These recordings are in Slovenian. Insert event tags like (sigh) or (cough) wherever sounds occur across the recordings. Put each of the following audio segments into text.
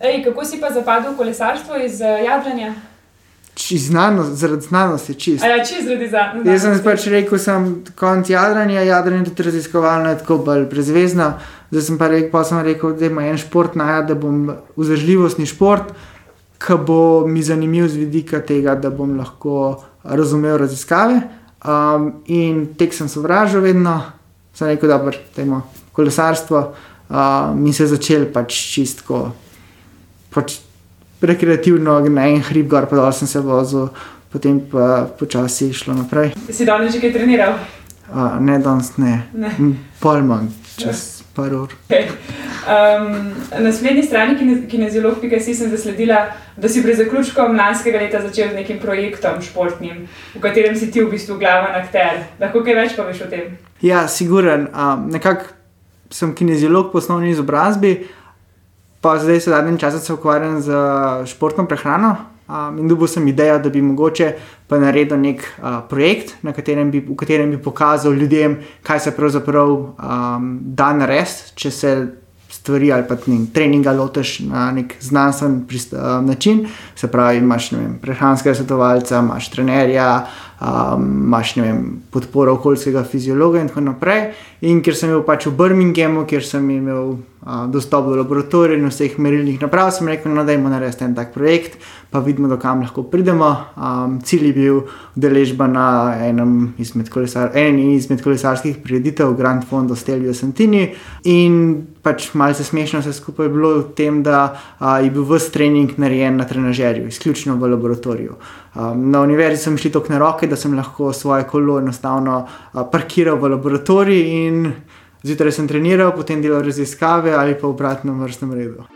Ej, kako si pa zapadel v kolesarstvo iz uh, Jadranja? Znanost, zaradi znanosti, čist. Ja, čist zaradi znanosti. Jaz sem pač rekel, sem konc Jadranja, Jadranje je tudi raziskovalno, tako bolj prezvezno. Zdaj sem pa rekel, pa sem rekel, da ima en šport najad, da bom vzdržljivostni šport, ki bo mi zanimiv z vidika tega, da bom lahko razumel raziskave. Um, in tek sem sovražil vedno, sem rekel, da je kolesarstvo. Um, in se je začel pač čistko pač rekreativno na en hrib, gor pa dol sem se vozil, potem pa počasi šlo naprej. Si danes že kaj treniral? Uh, ne, danes ne. ne. Pol manj, čez ne. par ur. Okay. Um, na spletni strani kineziolog.si sem zasledila, da si pred zaključkom lanskega leta začel z nekim projektom športnim, v katerem si ti v bistvu glaven akter. Lahko kaj več poveš o tem? Ja, siguren. Um, nekako sem kineziolog po osnovni izobrazbi. Pa zdaj se zadnjem času ukvarjam z športno prehrano. Um, in dobil sem idejo, da bi mogoče pa naredil nek uh, projekt, katerem bi, v katerem bi pokazal ljudem, kaj se pravzaprav um, da narediti, če se stvari ali pa ne, treninga lotiš na nek znanstven uh, način. Se pravi, imaš vem, prehranskega svetovalca, imaš trenerja, um, imaš vem, podporo okoljskega fiziologa in tako naprej. In ker sem bil pač v Birminghamu, kjer sem imel dostop do laboratorija in vseh merilnih naprav, sem rekel, no, da imamo narediti en tak projekt, pa vidimo, do kam lahko pridemo. Um, cilj je bil udeležba na enem izmed, kolesar, en izmed kolesarskih prireditev, Grand Fondo Stelvio Santini. In pač malce smešno se skupaj je bilo v tem, da a, je bil vse trening narejen na trenažerju, izključno v laboratoriju. Um, na univerzi sem šli tako na roke, da sem lahko svoje kolo enostavno a, parkiral v laboratoriju. Zjutraj sem treniral, potem delal raziskave ali pa v obratnem vrstnem redu.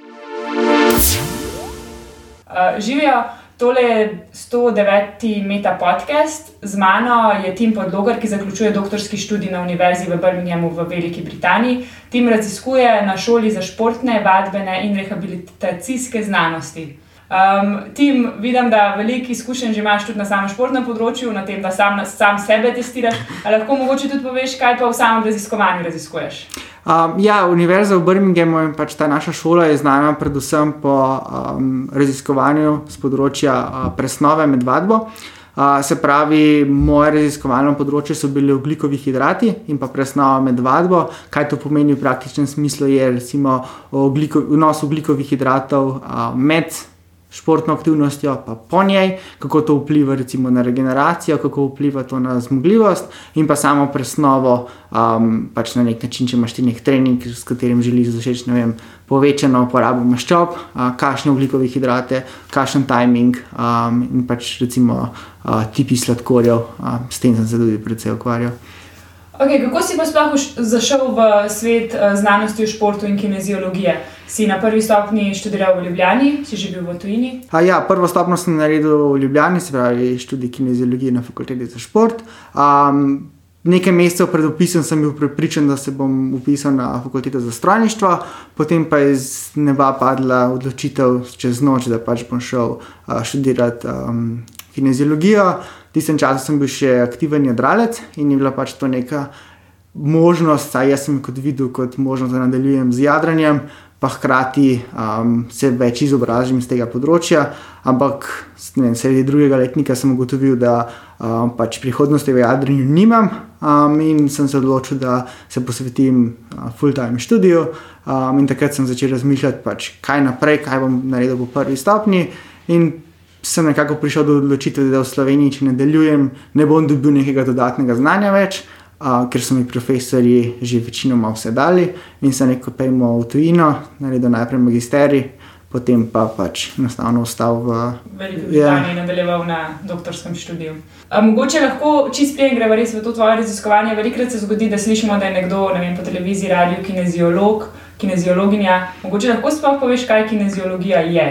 Uh, živijo, tole je 109. meta podcast, z mano je Tim Podlogar, ki zaključuje doktorski študij na Univerzi v Birminghamu v Veliki Britaniji. Tim raziskuje na šoli za športne, vadbene in rehabilitacijske znanosti. Um, tim, vidim, da veliko izkušenj že imaš tudi na samem športnem področju, na tem, da sam, sam sebe testiraš. Ali lahko mogoče tudi poveš, kaj pa v samem raziskovanju raziskuješ? Um, ja, Univerza v Birminghamu in pač ta naša šola je znana predvsem po um, raziskovanju z področja uh, presnove med vadbo. Uh, se pravi, moje raziskovalno področje so bili ugljikovi hidrati in pa presnova med vadbo. Kaj to pomeni v praktičnem smislu, je recimo vnos ugljikovih hidratov uh, med športno aktivnostjo, pa po njej, kako to vpliva recimo, na regeneracijo, kako vpliva to na zmogljivost in pa samo presnovo. Um, pač na nek način, če imaš ti nek trening, s katerim želiš doseči povečano uporabo maščob, uh, kakšne ugljikove hidrate, kakšen timing um, in pač recimo uh, tipi sladkorjev, uh, s tem sem se tudi predvsej ukvarjal. Okay, kako si pa sploh zašel v svet uh, znanosti športu in kineziologije? Si na prvi stopni študiral v Ljubljani, si že bil v tujini? A ja, prvo stopno sem naredil v Ljubljani, se pravi študij kineziologije na fakulteti za šport. Um, nekaj mesecev pred opisom sem bil pripričan, da se bom upisal na fakulteto za strojništvo, potem pa je iz neba padla odločitev čez noč, da pač bom šel uh, študirati um, kineziologijo tistem času sem bil še aktiven jadralec in je bila pač to neka možnost, saj jaz sem kot videl, kot možnost, da nadaljujem z jadranjem, pa hkrati um, se več izobražim z tega področja. Ampak vem, sredi drugega letnika sem ugotovil, da um, pač prihodnosti v jadranju nimam um, in sem se odločil, da se posvetim uh, full-time študiju. Um, in takrat sem začel razmišljati, pač, kaj naprej, kaj bom naredil v prvi stopni. In sem nekako prišel do odločitve, da v Sloveniji, če nadaljujem, ne bom dobil nekega dodatnega znanja več, uh, ker so mi profesori že večinoma vse dali in se neko pejmo v tujino, naredil najprej magisterij. Potem pa pač enostavno ostal v Veliki Britaniji ja. in nadaljeval na doktorskem študiju. A, mogoče lahko čist prej gremo res v to tvoje raziskovanje. Velikrat se zgodi, da slišimo, da je nekdo vem, po televiziji, radio, kineziolog, kineziologinja. Mogoče lahko sploh poveš, kaj kineziologija je.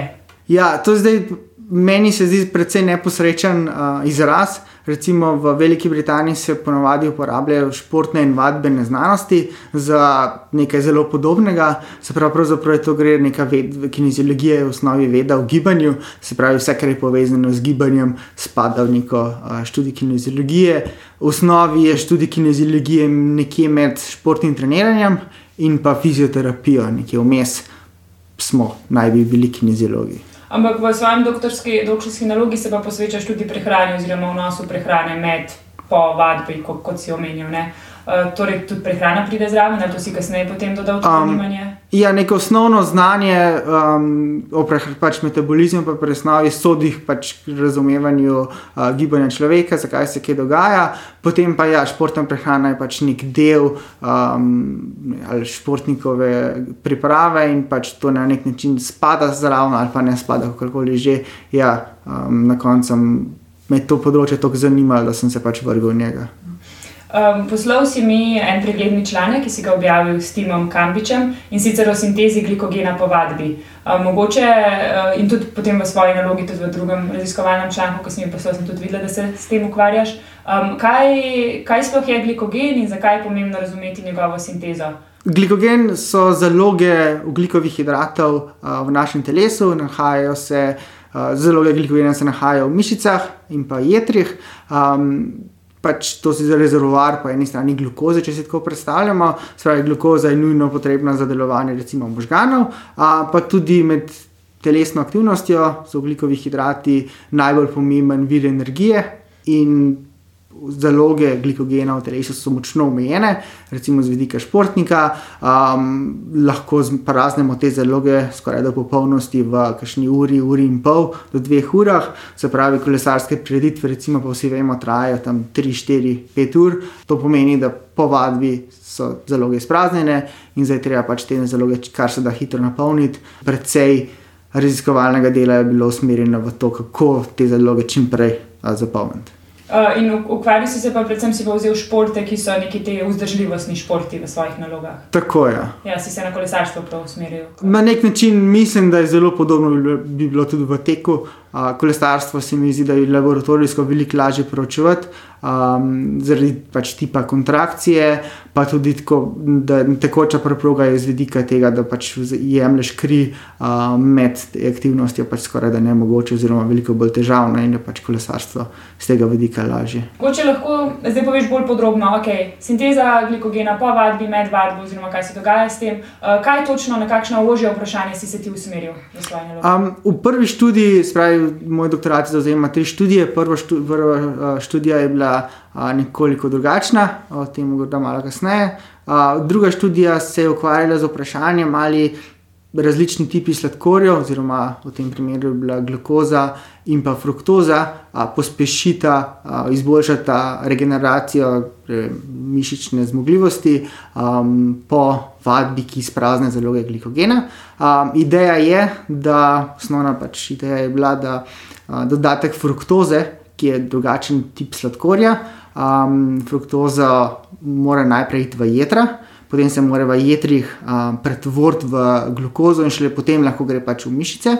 Ja, to zdaj meni se zdi precej neposrečen uh, izraz. Recimo v Veliki Britaniji se ponovadi uporabljajo športne in vadbene znanosti za nekaj zelo podobnega. Se pravi, pravzaprav je to gre neka kineziologija, v osnovi veda o gibanju, se pravi, vse, kar je povezano z gibanjem, spada v neko uh, študij kineziologije. V osnovi je študij kineziologije nekje med športnim treniranjem in pa fizioterapijo, nekje vmes smo, naj bi bili kineziologi. Ampak v svojem doktorski, doktorski nalogi se pa posvečaš tudi prehrani, oziroma vnosu prehrane med po vadbi, kot, kot si omenil. Ne? Uh, torej, tudi prehrana pride zraven, ali to si kasneje potem dodal v zanimanje? Um, ja, neko osnovno znanje um, o pač metabolizmu, pa presnovi sodih pač razumevanju uh, gibanja človeka, zakaj se kaj dogaja. Potem pa ja, športna prehrana je pač nek del um, ali športnikove priprave in pač to na nek način spada zraven ali pa ne spada, kakorkoli že. Ja, um, na koncu me to področje tako zanimalo, da sem se pač vrgel v njega. Um, poslal si mi en pregledni članek, ki si ga objavil s Timom Kambičem in sicer o sintezi glikogena po vadbi. Um, mogoče uh, in tudi potem v svoji nalogi, tudi v drugem raziskovalnem članku, ki sem jih poslal, sem tudi videl, da se s tem ukvarjaš. Um, kaj, kaj sploh je glikogen in zakaj je pomembno razumeti njegovo sintezo? Glikogen so zaloge ugljikovih hidratov uh, v našem telesu, nahajajo se. Uh, zaloge glikogena se nahajajo v mišicah in pa jetrih. Um, pač to si za rezervoar, po eni strani glukoze, če si tako predstavljamo. Spravi, glukoza je nujno potrebna za delovanje recimo možganov, a, pa tudi med telesno aktivnostjo so ugljikovi hidrati najbolj pomemben vir energije. In zaloge glikogena v telesu so močno omejene, recimo z vidika športnika. Um, lahko praznemo te zaloge skoraj do popolnosti v kakšni uri, uri in pol, do dveh urah. Se pravi, kolesarske prireditve, recimo, pa vsi vemo, trajajo tam 3, 4, 5 ur. To pomeni, da po vadbi so zaloge izpraznjene in zdaj treba pač te zaloge kar se da hitro napolniti. Predvsej raziskovalnega dela je bilo usmerjeno v to, kako te zaloge čim prej zapolniti. Uh, in ukvarjal si se pa predvsem si pa vzel športe, ki so neki te vzdržljivostni športi v svojih nalogah. Tako je. Ja, si se na kolesarstvo prav usmeril. Na nek način mislim, da je zelo podobno bi bilo tudi v teku. Uh, kolesarstvo se mi zdi, da je laboratorijsko veliko lažje proučevati um, zaradi pač tipa kontrakcije, pa tudi tako, da tekoča preproga je z vidika tega, da pač jemliš kri uh, med aktivnostjo, pač skoraj da ne mogoče, oziroma veliko bolj težavno in je pač kolesarstvo z tega vidika lažje. Če lahko zdaj poveš bolj podrobno, okay, sinteza glikogena po vadbi, med vadbo, oziroma kaj se dogaja s tem, uh, kaj točno, na kakšno ožje vprašanje si se ti usmeril v svoje naloge? Um, v prvi študiji, spravi, moj doktorat zauzema tri študije. Prva študija je bila nekoliko drugačna, o tem morda malo kasneje. Druga študija se je ukvarjala z vprašanjem, ali različni tipi sladkorjev, oziroma v tem primeru je bila glukoza in pa fruktoza, pospešita, izboljšata regeneracijo mišične zmogljivosti po vadbi, ki izprazne zaloge glikogena. Ideja je, da osnovna pač ideja je bila, da dodatek fruktoze, ki je drugačen tip sladkorja, um, fruktoza mora najprej iti v jedra, potem se mora v jedrih pretvoriti v glukozo in šele potem lahko gre pač v mišice.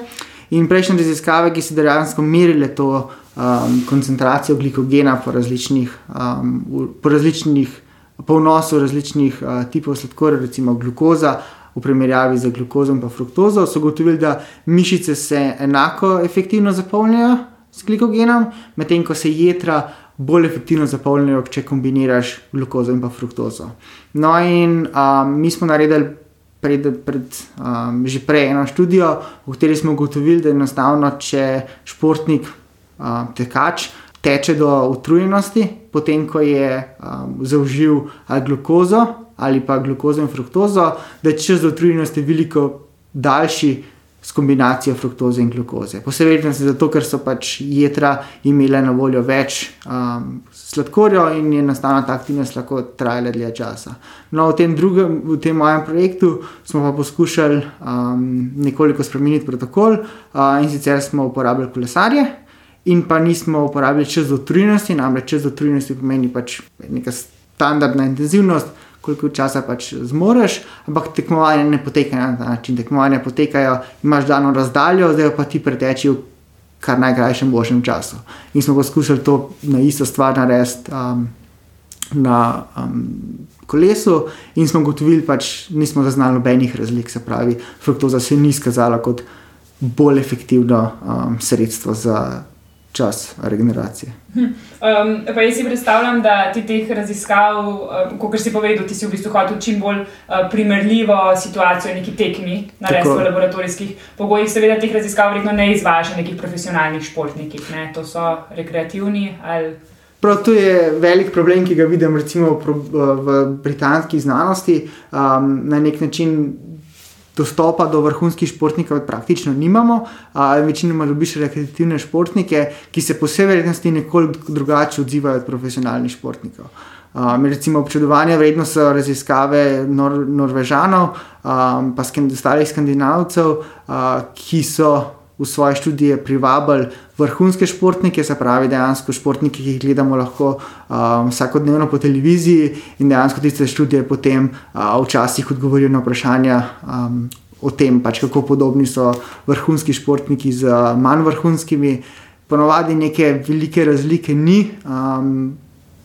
In prejšnje raziskave, ki so dejansko merile to um, koncentracijo glikogena po različnih, um, po različnih po vnosu različnih uh, tipov sladkorja, recimo glukoza. V primerjavi z glukozom in fruktozo so ugotovili, da mišice se enako efektivno zapolnjujejo s glikogenom, medtem ko se jedra bolj efektivno zapolnijo, če kombiniraš glukozo in pa fruktozo. No, in um, mi smo naredili pred, pred, um, že prej eno študijo, v kateri smo ugotovili, da enostavno, če športnik, um, tekač, teče do utrujenosti, potem ko je um, zaužil ali glukozo ali pa glukozo in fruktozo, da je čas do utrujenosti veliko daljši s kombinacijo fruktoze in glukoze. Posebej zato, ker so pač jedra imele na voljo več um, sladkorja in je enostavno ta aktivnost lahko trajala dlje časa. No, v tem drugem, v tem mojem projektu smo pa poskušali um, nekoliko spremeniti protokol uh, in sicer smo uporabljali kolesarje. In pa nismo uporabljali čez 13, namreč čez 13 pomeni pač neka standardna intenzivnost, koliko časa pač zmoriš, ampak tekmovanje ne poteka na ta način. Tekmovanje potekajo, imaš dano razdaljo, zdaj pa ti preteči v kar najkrajšem možnem času. In smo poskušali to na isto stvar narediti um, na um, kolesu, in smo gotovili, da pač nismo zaznali nobenih razlik, se pravi, fruktoza se ni izkazala kot bolj efektivno um, sredstvo za čas regeneracije. Um, pa jaz si predstavljam, da ti teh raziskav, um, kot si povedal, ti si v bistvu hotel čim bolj uh, primerljivo situacijo, neki tekmi, narediti v laboratorijskih pogojih. Seveda, teh raziskav verjetno ne izvaža nekih profesionalnih športnikov, ne? to so rekreativni ali. Prav to je velik problem, ki ga vidim recimo v, v britanski znanosti. Um, na nek način dostopa do vrhunskih športnikov praktično nimamo. Večinoma dobiš rekreativne športnike, ki se po vsej verjetnosti nekoliko drugače odzivajo od profesionalnih športnikov. Um, recimo občudovanje vredno so raziskave Nor Norvežanov, um, pa ostalih skandinavcev, uh, ki so v svoje študije privabili vrhunske športnike, se pravi, dejansko športnike, ki jih gledamo lahko um, vsakodnevno po televiziji in dejansko tiste študije potem uh, včasih odgovorijo na vprašanja. Um, O tem, pač, kako podobni so vrhunski športniki z manj vrhunskimi, ponovadi neke velike razlike ni, um,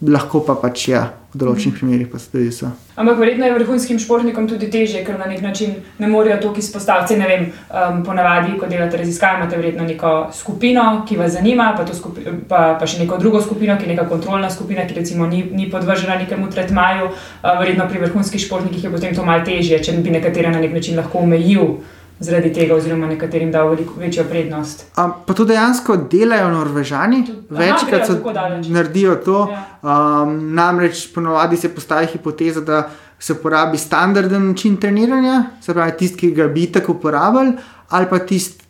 lahko pa pač ja, v določenih mm. primerih pa tudi so. Ampak verjetno je vrhunskim športnikom tudi teže, ker na nek način ne morejo toliko izpostaviti. Ne vem, um, ponavadi, ko delate raziskave, imate verjetno neko skupino, ki vas zanima, pa, skupi, pa, pa še neko drugo skupino, ki je neka kontrolna skupina, ki recimo ni, ni podvržena nekemu tretmaju. Uh, verjetno pri vrhunskih športnikih je potem to malce težje, če bi nekatera na nek način lahko omejil zaradi tega, oziroma nekaterim dal veliko večjo prednost. A, pa to dejansko delajo Norvežani, večkrat so naredijo to. Ja. Um, namreč ponovadi se postavi hipoteza, da se uporabi standarden način treniranja, se pravi tisti, ki ga bi tako uporabljali, ali pa tisti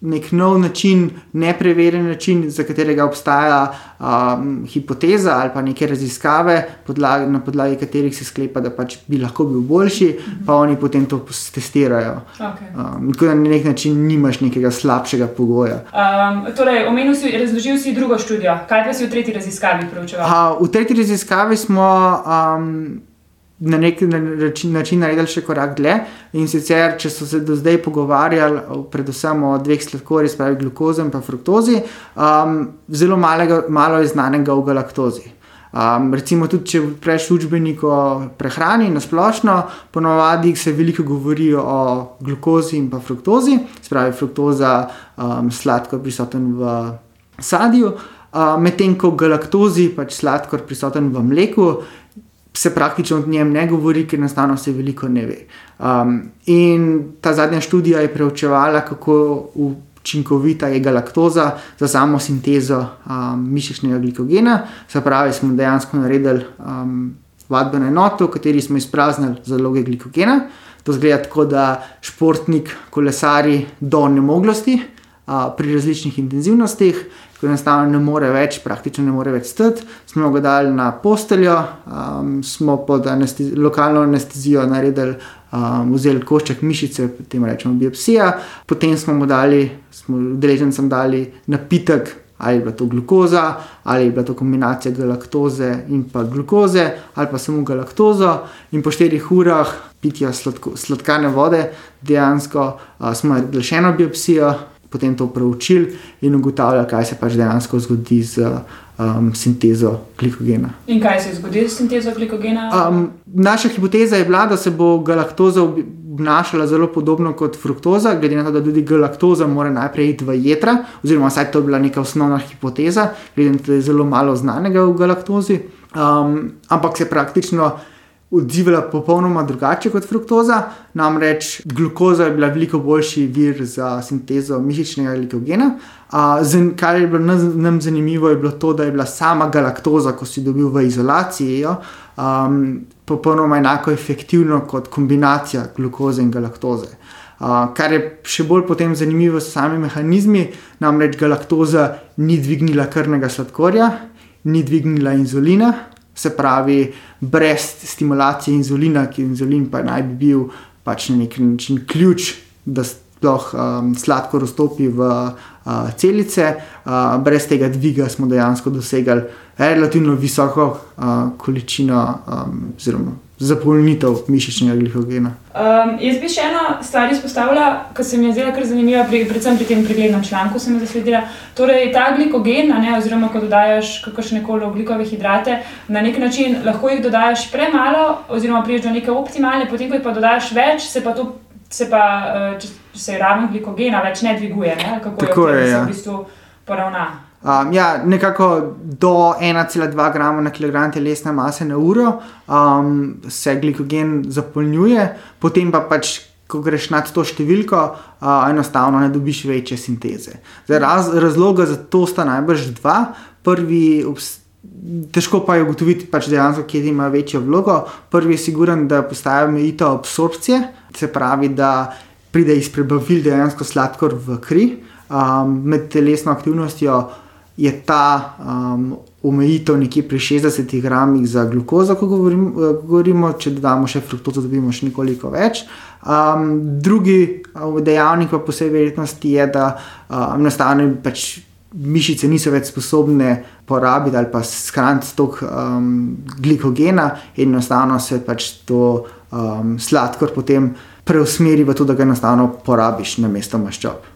nek nov način, nepreverjen način, za katerega obstaja um, hipoteza ali pa neke raziskave, podlagi, na podlagi katerih se sklepa, da pač bi lahko bil boljši, mm -hmm. pa oni potem to testirajo. Okay. Um, tako da na nek način nimaš nekega slabšega pogoja. Um, torej, omenil si, razložil si drugo študijo. Kaj pa si v tretji raziskavi preučeval? Uh, v tretji raziskavi smo. Um, na nek način, naredili še korak dlje. In sicer, če so se do zdaj pogovarjali, predvsem o dveh sladkorjih, spravi glukozi in fruktozi, um, zelo malega, malo je znanega o galaktozi. Um, recimo, tudi če prejš učbenik o prehrani na splošno, ponovadi se veliko govori o glukozi in fruktozi, spravi fruktoza, um, sladkor prisoten v sadju. Uh, Medtem ko galaktozi, pač sladkor prisoten v mleku, se praktično o njem ne govori, ker enostavno se veliko ne ve. Um, in ta zadnja študija je preučevala, kako učinkovita je galaktoza za samo sintezo um, mišičnega glikogena. Se pravi, smo dejansko naredili um, vadbeno enoto, v kateri smo izpraznili zaloge glikogena. To zgleda tako, da športnik kolesari do nemoglosti uh, pri različnih intenzivnostih ko enostavno ne more več, praktično ne more več stati. Smo ga dali na posteljo, um, smo pod anestezi lokalno anestezijo naredili, um, vzeli košček mišice, potem rečemo biopsija, potem smo mu dali, smo udeležencem dali napitek. Ali je bila to glukoza, ali je bila to kombinacija galaktoze in pa glukoze, ali pa samo galaktozo, in po štirih urah pitja sladko, sladkane vode, dejansko uh, smo naredili še eno biopsijo, potem to preučili in ugotavljali, kaj se pač dejansko zgodi z um, sintezo glikogena. In kaj se zgodi z sintezo glikogena? Um, naša hipoteza je bila, da se bo galaktoza obnašala zelo podobno kot fruktoza, glede na to, da tudi galaktoza mora najprej iti v jedra, oziroma vsaj to je bila neka osnovna hipoteza, glede na to, da je zelo malo znanega v galaktozi. Um, ampak se praktično odzivala popolnoma drugače kot fruktoza. Namreč glukoza je bila veliko boljši vir za sintezo mišičnega glikogena. Uh, kar je bilo nam zanimivo, je bilo to, da je bila sama galaktoza, ko si dobil v izolaciji, um, popolnoma enako efektivna kot kombinacija glukoze in galaktoze. Uh, kar je še bolj potem zanimivo, so sami mehanizmi, namreč galaktoza ni dvignila krvnega sladkorja, ni dvignila inzulina, se pravi, brez stimulacije inzulina, ki inzulin pa naj bi bil pač na nek način ključ, da sploh um, sladkor vstopi v uh, celice. Uh, brez tega dviga smo dejansko dosegli relativno visoko uh, količino, um, oziroma zapolnitev mišičnega glikogena. Um, jaz bi še eno stvar izpostavila, ki se mi je zdela kar zanimiva, pri, predvsem pri tem preglednem članku, sem jo zasledila. Torej, ta glikogen, ne, oziroma ko dodajaš kakšne koli oglikove hidrate, na nek način lahko jih dodajaš premalo, oziroma priješ do neke optimalne, potem ko jih pa dodajaš več, se pa to. Se pa, eh, če se raven glikogena več ne dviguje, ne? kako Tako je, je ja. v bistvu poravna. Um, ja, nekako do 1,2 grama na kilogram telesne mase na uro um, se glikogen zapolnjuje, potem pa pač, ko greš nad to številko, uh, enostavno ne dobiš večje sinteze. Zdaj, raz, razloga za to sta najbrž dva. Prvi, težko pa je ugotoviti, pač dejansko, kje ima večjo vlogo. Prvi je siguren, da postaja omejitev absorpcije, se pravi, da pride iz prebavil dejansko sladkor v kri. Um, med telesno aktivnostjo je ta um, omejitev nekje pri 60 gramih za glukozo, ko govorim, uh, govorimo, če dodamo še fruktozo, dobimo še nekoliko več. Um, drugi uh, dejavnik pa posebej verjetnosti je, da um, enostavno pač mišice niso več sposobne porabiti ali pa shraniti tok um, glikogena in enostavno se pač to um, sladkor potem preusmeri v to, da ga enostavno porabiš na mesto maščob.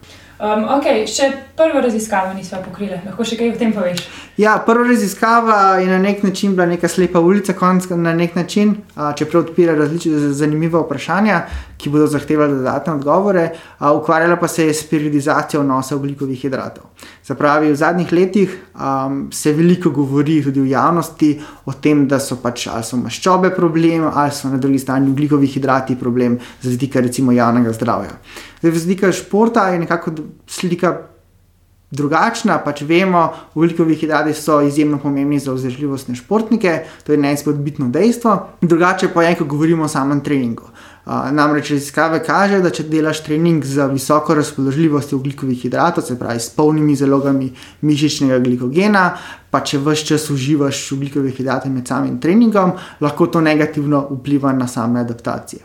Um, ok, še prvo raziskavo nismo pokrili, lahko še kaj o tem poveš. Ja, prva raziskava je na nek način bila neka slepa ulica, konc na nek način, čeprav odpira različne zanimive vprašanja, ki bodo zahtevali dodatne odgovore. A, ukvarjala pa se je s periodizacijo vnosa ugljikovih hidratov. Se pravi, v zadnjih letih um, se veliko govori tudi v javnosti o tem, da so pač ali so maščobe problem, ali so na drugi strani ugljikovih hidrati problem, z vidika recimo javnega zdravja. Zdaj, z vidika športa je nekako slika drugačna. Pač vemo, ugljikovi hidrati so izjemno pomembni za vzdržljivostne športnike, to je neizpodbitno dejstvo. Drugače pa je, ko govorimo o samem treningu. Namreč raziskave kažejo, da če delaš trening z visoko razpoložljivostjo ugljikovih hidratov, se pravi s polnimi zalogami mišičnega glikogena, pa če vse čas uživaš ugljikove hidrate med samim treningom, lahko to negativno vpliva na same adaptacije.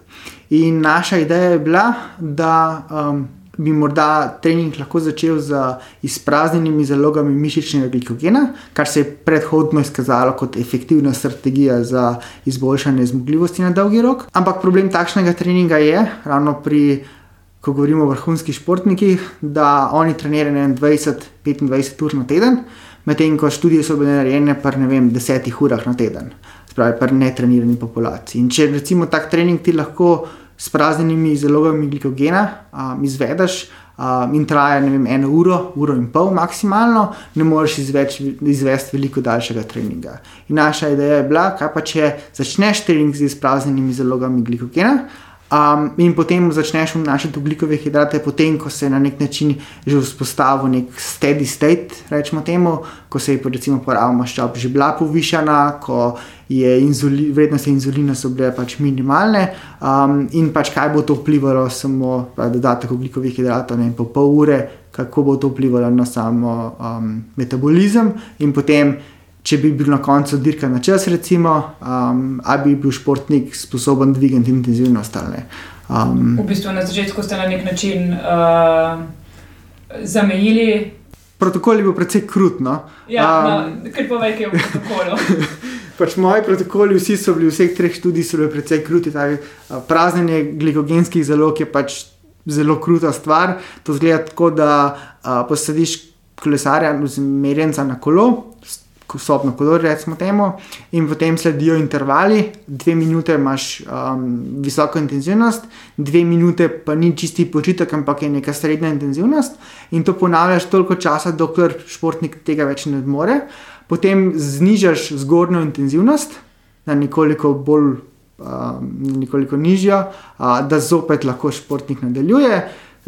In naša ideja je bila, da um, bi morda trening lahko začel z izpraznjenimi zalogami mišičnega glikogena, kar se je predhodno izkazalo kot efektivna strategija za izboljšanje zmogljivosti na dolgi rok. Ampak problem takšnega treninga je, ravno pri, ko govorimo o vrhunskih športnikih, da oni trenirajo 20-25 ur na teden, medtem ko študije so bile narejene pri 10 urah na teden, spravi pri netrenirani populaciji. In če recimo tak trening ti lahko s praznimi zalogami glikogena um, izvedeš um, in traja vem, eno uro, uro in pol maksimalno, ne moreš izveč, izvesti veliko daljšega treninga. In naša ideja je bila, kaj pa če začneš trening z praznimi zalogami glikogena. Um, in potem začneš vnašati ugljikove hidrate, potem ko se je na nek način že vzpostavil nek steady state, rečemo temu, ko se je recimo poraba maščob že bila povišana, ko je inzuli, vrednosti inzulina so bile pač minimalne, um, in pač kaj bo to vplivalo, samo dodatek ugljikovih hidratov, ne po pol ure, kako bo to vplivalo na samo um, metabolizem in potem če bi bil na koncu dirka na čas, recimo, um, ali bi bil športnik sposoben dvigati intenzivnost. Um, v bistvu na začetku ste na nek način uh, zamejili. Protokol je bil precej krutno. Ja, um, no, kar povej, kaj je v protokolu. (laughs) pač moji protokoli, vsi so bili, vseh treh študij so bili precej kruti. Tak, praznjenje glikogenskih zalog je pač zelo kruta stvar. To zgleda tako, da uh, posadiš kolesarja, merjenca na kolo, sobno kolor, recimo temu, in potem sledijo intervali, dve minute imaš um, visoko intenzivnost, dve minute pa ni čisti počitek, ampak je neka srednja intenzivnost, in to ponavljaš toliko časa, dokler športnik tega več ne more. Potem znižaš zgornjo intenzivnost na nekoliko bolj. Um, nekoliko nižja, uh, da zopet lahko športnik nadaljuje,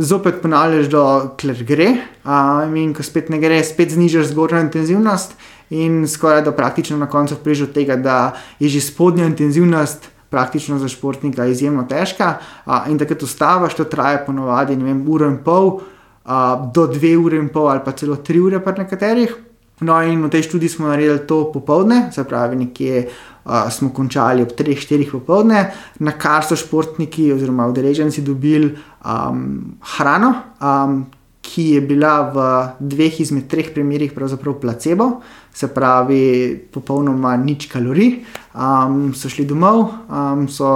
zopet ponavljaš, dokler gre, uh, in ko spet ne gre, spet znižaš zgornjo intenzivnost, in skoraj da praktično na koncu od tega, da je že spodnja intenzivnost. Praktično za športnika je izjemno težka, a, in takrat ustaviš, to traja ponovadi uro in pol, a, do dve ure in pol, ali pa celo tri ure, pri nekaterih. No, in v tej študiji smo naredili to popoldne, se pravi, nekje a, smo končali ob 3-4 popoldne, na kar so športniki oziroma udeleženci dobili um, hrano, um, ki je bila v dveh izmed treh primerih pravzaprav placebo, se pravi, popolnoma nič kalorij. Um, so šli domov, um, so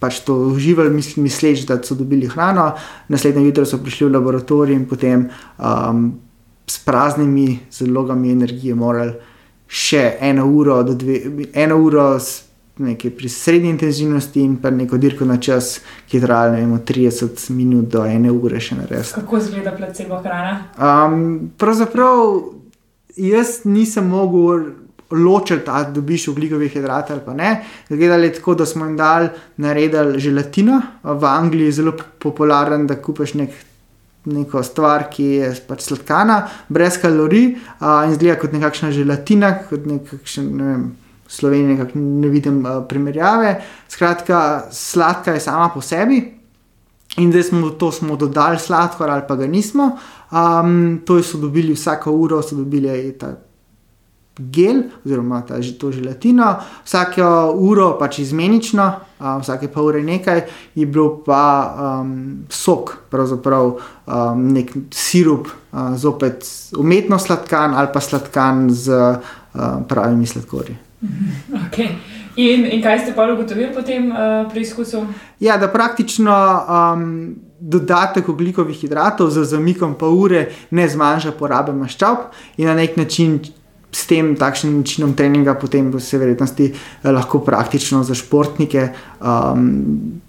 pač to uživali, misleč, da so dobili hrano, naslednje jutro so prišli v laboratorij in potem um, s praznimi zalogami energije morali še eno uro, dve, eno uro nekaj pri srednji intenzivnosti in pa neko dirko na čas, ki je trajalo 30 minut do ene ure še narediti. Kako izgleda placebo hrana? Um, pravzaprav jaz nisem mogel ločiti, ali dobiš ugljikove hidrate ali pa ne. Gledali tako, da smo jim dali narediti želatino. V Angliji je zelo popularen, da kupiš nek. Neko stvar, ki je pač sladkana, brez kalorij, uh, in zgleda kot nekakšna želatina, kot nekakšen, ne vem, Slovenije, ne vidim uh, primerjave. Skratka, sladka je sama po sebi, in zdaj smo to smo dodali sladkor ali pa ga nismo. Um, to so dobili vsako uro, so dobili ta gel, oziroma ta, to želatino, vsako uro pač izmenično, uh, vsake pol ure nekaj, je bil pa um, sok, pravzaprav um, nek sirup, uh, zopet umetno sladkan ali pa sladkan z uh, pravimi sladkorji. (laughs) Okay. In, in kaj ste pa ugotovili po tem uh, preizkusu? Ja, da praktično um, dodatek oglikovih hidratov z zamikom pa ure ne zmanjša porabe maščob in na nek način s tem takšnim načinom treninga, potem bo se verjetnosti eh, lahko praktično za športnike. Um,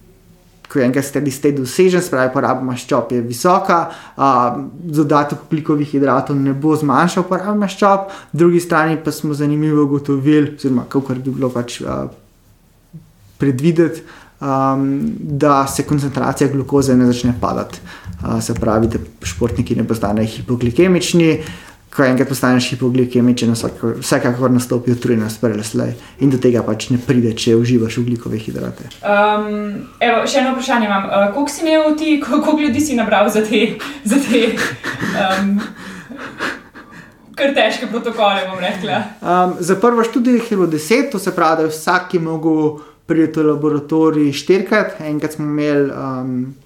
Ko je enkrat steady state dosežen, spravi poraba maščob je visoka, dodatek oglikovih hidratov ne bo zmanjšal porabo maščob, po drugi strani pa smo zanimivo ugotovili, oziroma kako bi bilo pač a, predvideti, um, da se koncentracija glukoze ne začne padati. A, se pravi, da športniki ne postanejo hipoglikemični, ko enkrat postaneš hipoglikemičen, vsekakor nastopi utrujenost, preleslej in do tega pač ne pride, če uživaš ugljikove hidrate. Um, evo, še eno vprašanje imam. Uh, koliko si imel ti, koliko ljudi si nabral za te, za te um, kar težke protokole, bom rekla? Um, za prvo študijo je bilo deset, to se pravi, da je vsak mogel priti v laboratorij štirikrat, enkrat smo imeli. Um,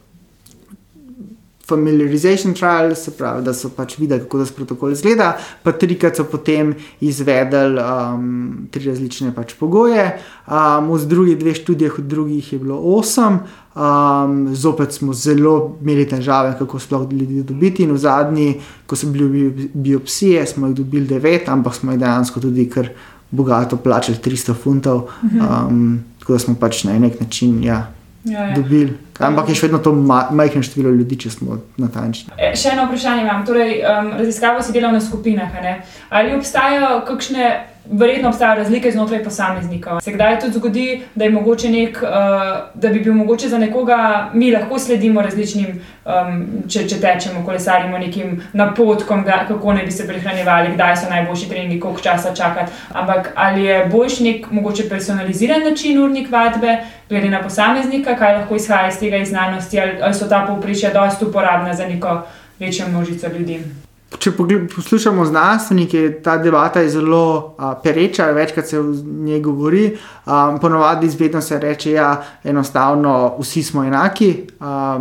familiarization trial, se pravi, da so pač videli, kako se protokol izgleda, pa trikrat so potem izvedeli um, tri različne pač pogoje. Um, v drugih dveh študijah, v drugih je bilo osem, um, zopet smo zelo imeli težave, kako sploh ljudi dobiti. In v zadnji, ko so bili biopsije, smo jih dobili devet, ampak smo jih dejansko tudi kar bogato plačali 300 funtov. Um, tako da smo pač na nek način. Ja, ja, ja. dobili. Ampak je še vedno to majhno število ljudi, če smo natančni. E, še eno vprašanje imam. Torej, um, raziskavo si delal na skupinah. Ali obstajajo kakšne verjetno obstajajo razlike znotraj posameznikov. Se kdaj tudi zgodi, da, nek, uh, da bi bil mogoče za nekoga, mi lahko sledimo različnim, um, če, če tečemo, kolesarimo nekim napotkom, da, kako ne bi se prehranjevali, kdaj so najboljši treningi, koliko časa čakati. Ampak ali je boljši nek mogoče personaliziran način urnik vadbe, glede na posameznika, kaj lahko izhaja iz tega iz znanosti, ali, ali so ta povprečja dosti uporabna za neko večjo množico ljudi. Če poslušamo znanstvenike, ta debata je zelo a, pereča, večkrat se o njej govori. A, ponovadi izvedno se reče, da ja, enostavno vsi smo enaki, a,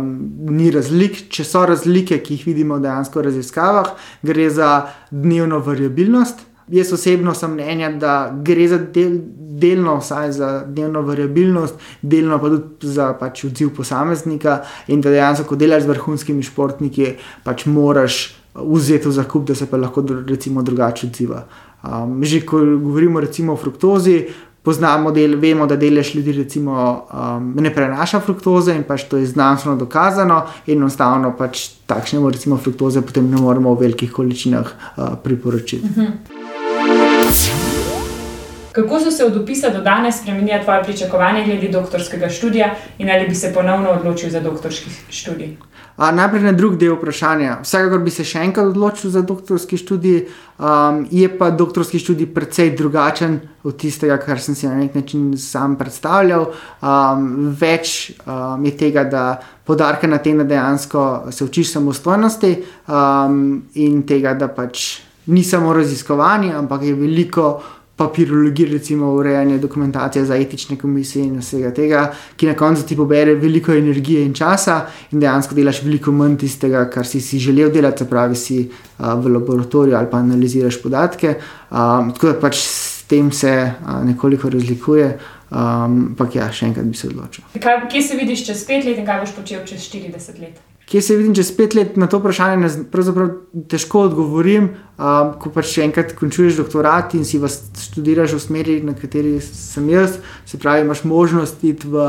ni razlik. Če so razlike, ki jih vidimo dejansko v raziskavah, gre za dnevno variabilnost. Jaz osebno sem mnenja, da gre za del, delno vsaj za dnevno variabilnost, delno pa tudi za pač odziv posameznika in da dejansko, ko delaš z vrhunskimi športniki, pač moraš vzeti v zakup, da se pa lahko recimo, drugače odziva. Um, že ko govorimo recimo, o fruktozi, poznamo del, vemo, da delež ljudi recimo, um, ne prenaša fruktoze in pač to je znanstveno dokazano, in enostavno pač takšnemu recimo fruktoze potem ne moremo v velikih količinah uh, priporočiti. Mhm. Kako so se od opisa do danes spremenili tvoje pričakovanja glede doktorskega študija in ali bi se ponovno odločil za doktorski študij? A, najprej na drug del vprašanja. Vsekakor bi se še enkrat odločil za doktorski študij, um, je pa doktorski študij precej drugačen od tistega, kar sem si na nek način sam predstavljal. Um, več um, je tega, da podarka na tem, da dejansko se učiš samostojnosti um, in tega, da pač ni samo raziskovanje, ampak je veliko papirologije, recimo urejanje dokumentacije za etične komisije in vsega tega, ki na koncu ti pobere veliko energije in časa, in dejansko delaš veliko manj tistega, kar si, si želel delati, pravi si uh, v laboratoriju ali pa analiziraš podatke. Um, tako da pač s tem se uh, nekoliko razlikuje. Ampak um, ja, še enkrat bi se odločil. Kaj, kje se vidiš čez pet let in kaj boš počel čez 40 let? Kje se vidim čez pet let na to vprašanje, pravzaprav težko odgovorim. Um, ko pač enkrat končuješ doktorat in si vas študiraš v smeri, na kateri sem jaz, se pravi, imaš možnost iti v,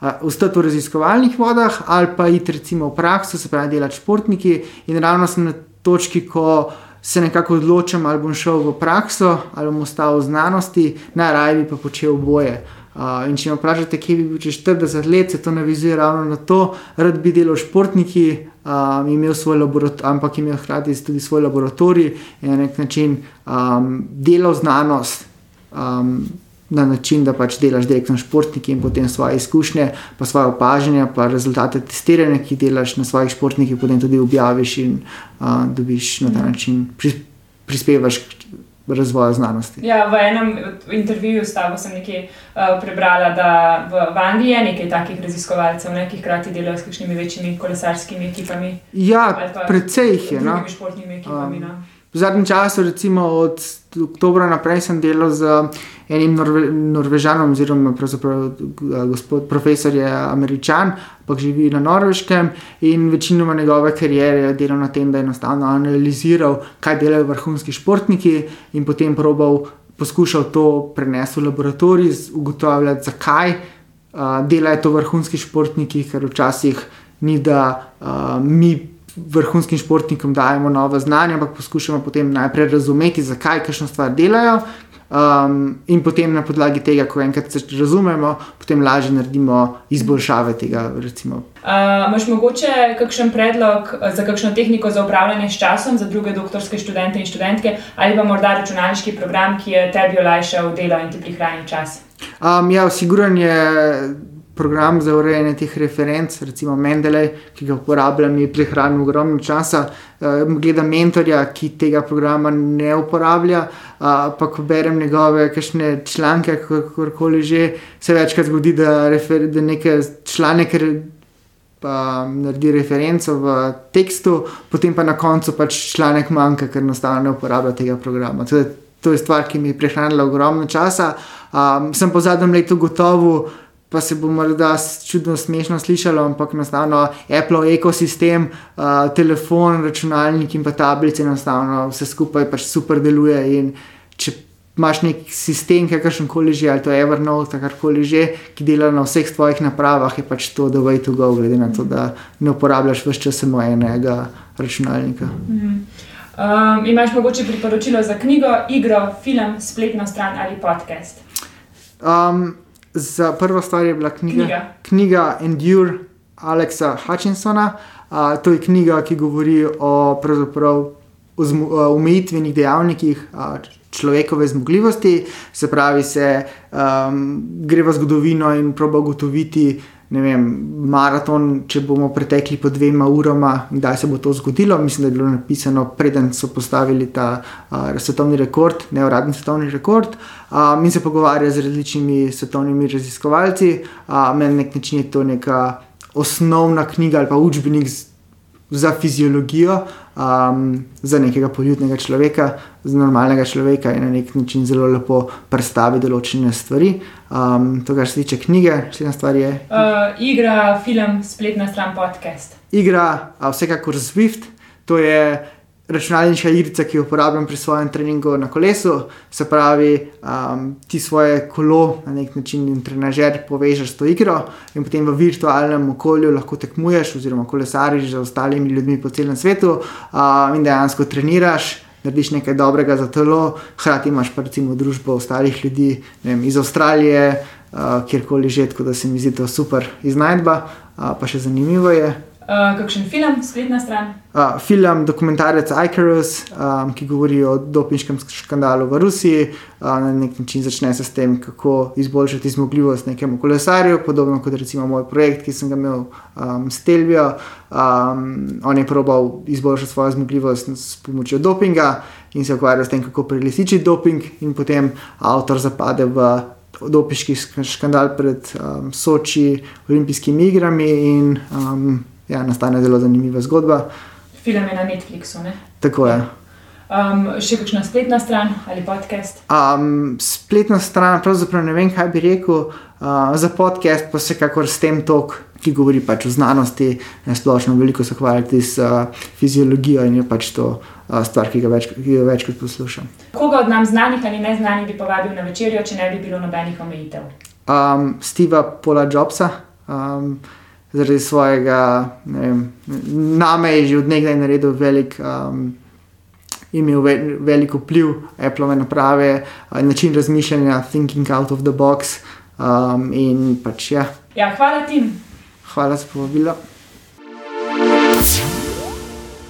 uh, v raziskovalnih vodah ali pa iti recimo v prakso, se pravi, delati športniki. In ravno sem na točki, ko se nekako odločim, ali bom šel v prakso, ali bom ostal v znanosti, najraje bi pa počel oboje. Uh, in če me vprašate, kje bi bil čez 40 let, se to navizuje ravno na to, rad bi delal športniki, um, imel svoj laboratorij, ampak imel hkrati tudi svoj laboratorij in na nek način um, delal znanost. Um, Na način, da pač delaš direktno s športniki in potem svoje izkušnje, pa svoje opažanja, pa rezultate testiranja, ki delaš na svojih športnikih, potem tudi objaviš in uh, dobiš na ta način, pri, prispevaš razvoju znanosti. Ja, v enem intervjuju s tabo sem nekaj uh, prebrala, da v, v Angliji je nekaj takih raziskovalcev, ne, ki hkrati delajo s kakšnimi večjimi kolesarskimi ekipami. Ja, precej jih je. No. Športnimi ekipami. Um, no. V zadnjem času, recimo od oktobra naprej, sem delal z enim Norve, Norvežanom, oziroma gospod profesor je Američan, pa živi na Norveškem in večinoma njegove karijere je delal na tem, da je enostavno analiziral, kaj delajo vrhunski športniki in potem probal poskušal to prenesti v laboratorij, ugotavljati, zakaj uh, delajo to vrhunski športniki, ker včasih ni da uh, mi vrhunskim športnikom dajemo nove znanja, ampak poskušamo potem najprej razumeti, zakaj kakšno stvar delajo. Um, in potem na podlagi tega, ko enkrat se razumemo, potem lažje naredimo izboljšave tega. Imáš uh, mogoče kakšen predlog za kakšno tehniko za upravljanje s časom za druge doktorske študente in študentke, ali pa morda računalniški program, ki je tebi olajšal delo in ti prihranil čas? Um, ja, sigurno je program za urejanje teh referenc, recimo Mendeley, ki ga uporabljam, mi prihranim ogromno časa. Uh, gledam mentorja, ki tega programa ne uporablja, pa ko berem njegove kakšne članke, kakorkoli že, se večkrat zgodi, da, da nekaj članek. Pa naredi referenco v tekstu, potem pa na koncu pač članek manjka, ker enostavno ne uporablja tega programa. To je, to je stvar, ki mi je prehranila ogromno časa. Um, sem po zadnjem letu gotovo, pa se bo morda čudno smešno slišalo, ampak enostavno Apple ekosistem, uh, telefon, računalnik in pa tablice, enostavno vse skupaj pač super deluje. In če imaš nek sistem, kakršen koli že, ali to je Evernote, karkoli že, ki dela na vseh tvojih napravah, je pač to, da vej to go, glede na to, da ne uporabljaš vse čas samo enega računalnika. Mm. Um, imaš mogoče priporočilo za knjigo, igro, film, spletno stran ali podcast? Um, Za prvo stvar je bila knjiga, knjiga. knjiga Endure Alexa Hutchinsona. Uh, to je knjiga, ki govori o omejitvenih dejavnikih uh, človekove zmogljivosti, se pravi, se um, gre v zgodovino in proba ugotoviti, vem, maraton, če bomo pretekli po dvema urama, kdaj se bo to zgodilo. Mislim, da je bilo napisano, preden so postavili ta uh, svetovni rekord, neuradni svetovni rekord. Um, in se pogovarja z različnimi svetovnimi raziskovalci. Um, na nek način je to neka osnovna knjiga ali pa učbenik za fiziologijo, um, za nekega poljudnega človeka, za normalnega človeka in na nek način zelo lepo predstavi določene stvari. Um, to, kar se tiče knjige, še ena stvar je. Uh, igra, film, spletna stran, podcast. Igra, a vsekakor Zwift, to je računalniška igrica, ki jo uporabljam pri svojem treningu na kolesu. Se pravi, um, ti svoje kolo na nek način in trenažer povežeš s to igro in potem v virtualnem okolju lahko tekmuješ oziroma kolesariš z ostalimi ljudmi po celem svetu um, in dejansko treniraš. Narediš nekaj dobrega za telo, hkrati imaš pa recimo družbo ostalih ljudi vem, iz Avstralije, uh, kjerkoli že, tako da se mi zdi to super iznajdba, uh, pa še zanimivo je. Uh, kakšen film, spletna stran? Uh, film, dokumentarec Icarus, um, ki govori o dopinškem škandalu v Rusiji. Uh, na nek način začne se s tem, kako izboljšati zmogljivost nekemu kolesarju, podobno kot recimo moj projekt, ki sem ga imel um, s Telvijo. Um, on je probal izboljšati svojo zmogljivost s pomočjo dopinga in se ukvarja s tem, kako prelisiči doping, in potem avtor zapade v. Dopiški škandal pred um, Soči, olimpijskimi igrami, in um, ja, nastane zelo zanimiva zgodba. Film je na Netflixu. Ne? Tako je. Um, še kakšna spletna stran ali podcast? Um, spletna stran, pravzaprav ne vem, kaj bi rekel. Uh, za podcast pa se kakor s tem tok, ki govori pač o znanosti, na splošno veliko se hvaliti s uh, fiziologijo in je pač to uh, stvar, ki, več, ki jo večkrat poslušam. Koga od nam znanih ali ne znanih bi povabil na večerjo, če ne bi bilo nobenih omejitev? Um, Steva Pola Jobsa. Um, zaradi svojega, vem, name je že odnegdaj naredil velik um, imel ve veliko vpliv Apple naprave, uh, način razmišljanja, thinking out of the box. Um, in pač ja. Ja, hvala ti. Hvala za povabilo.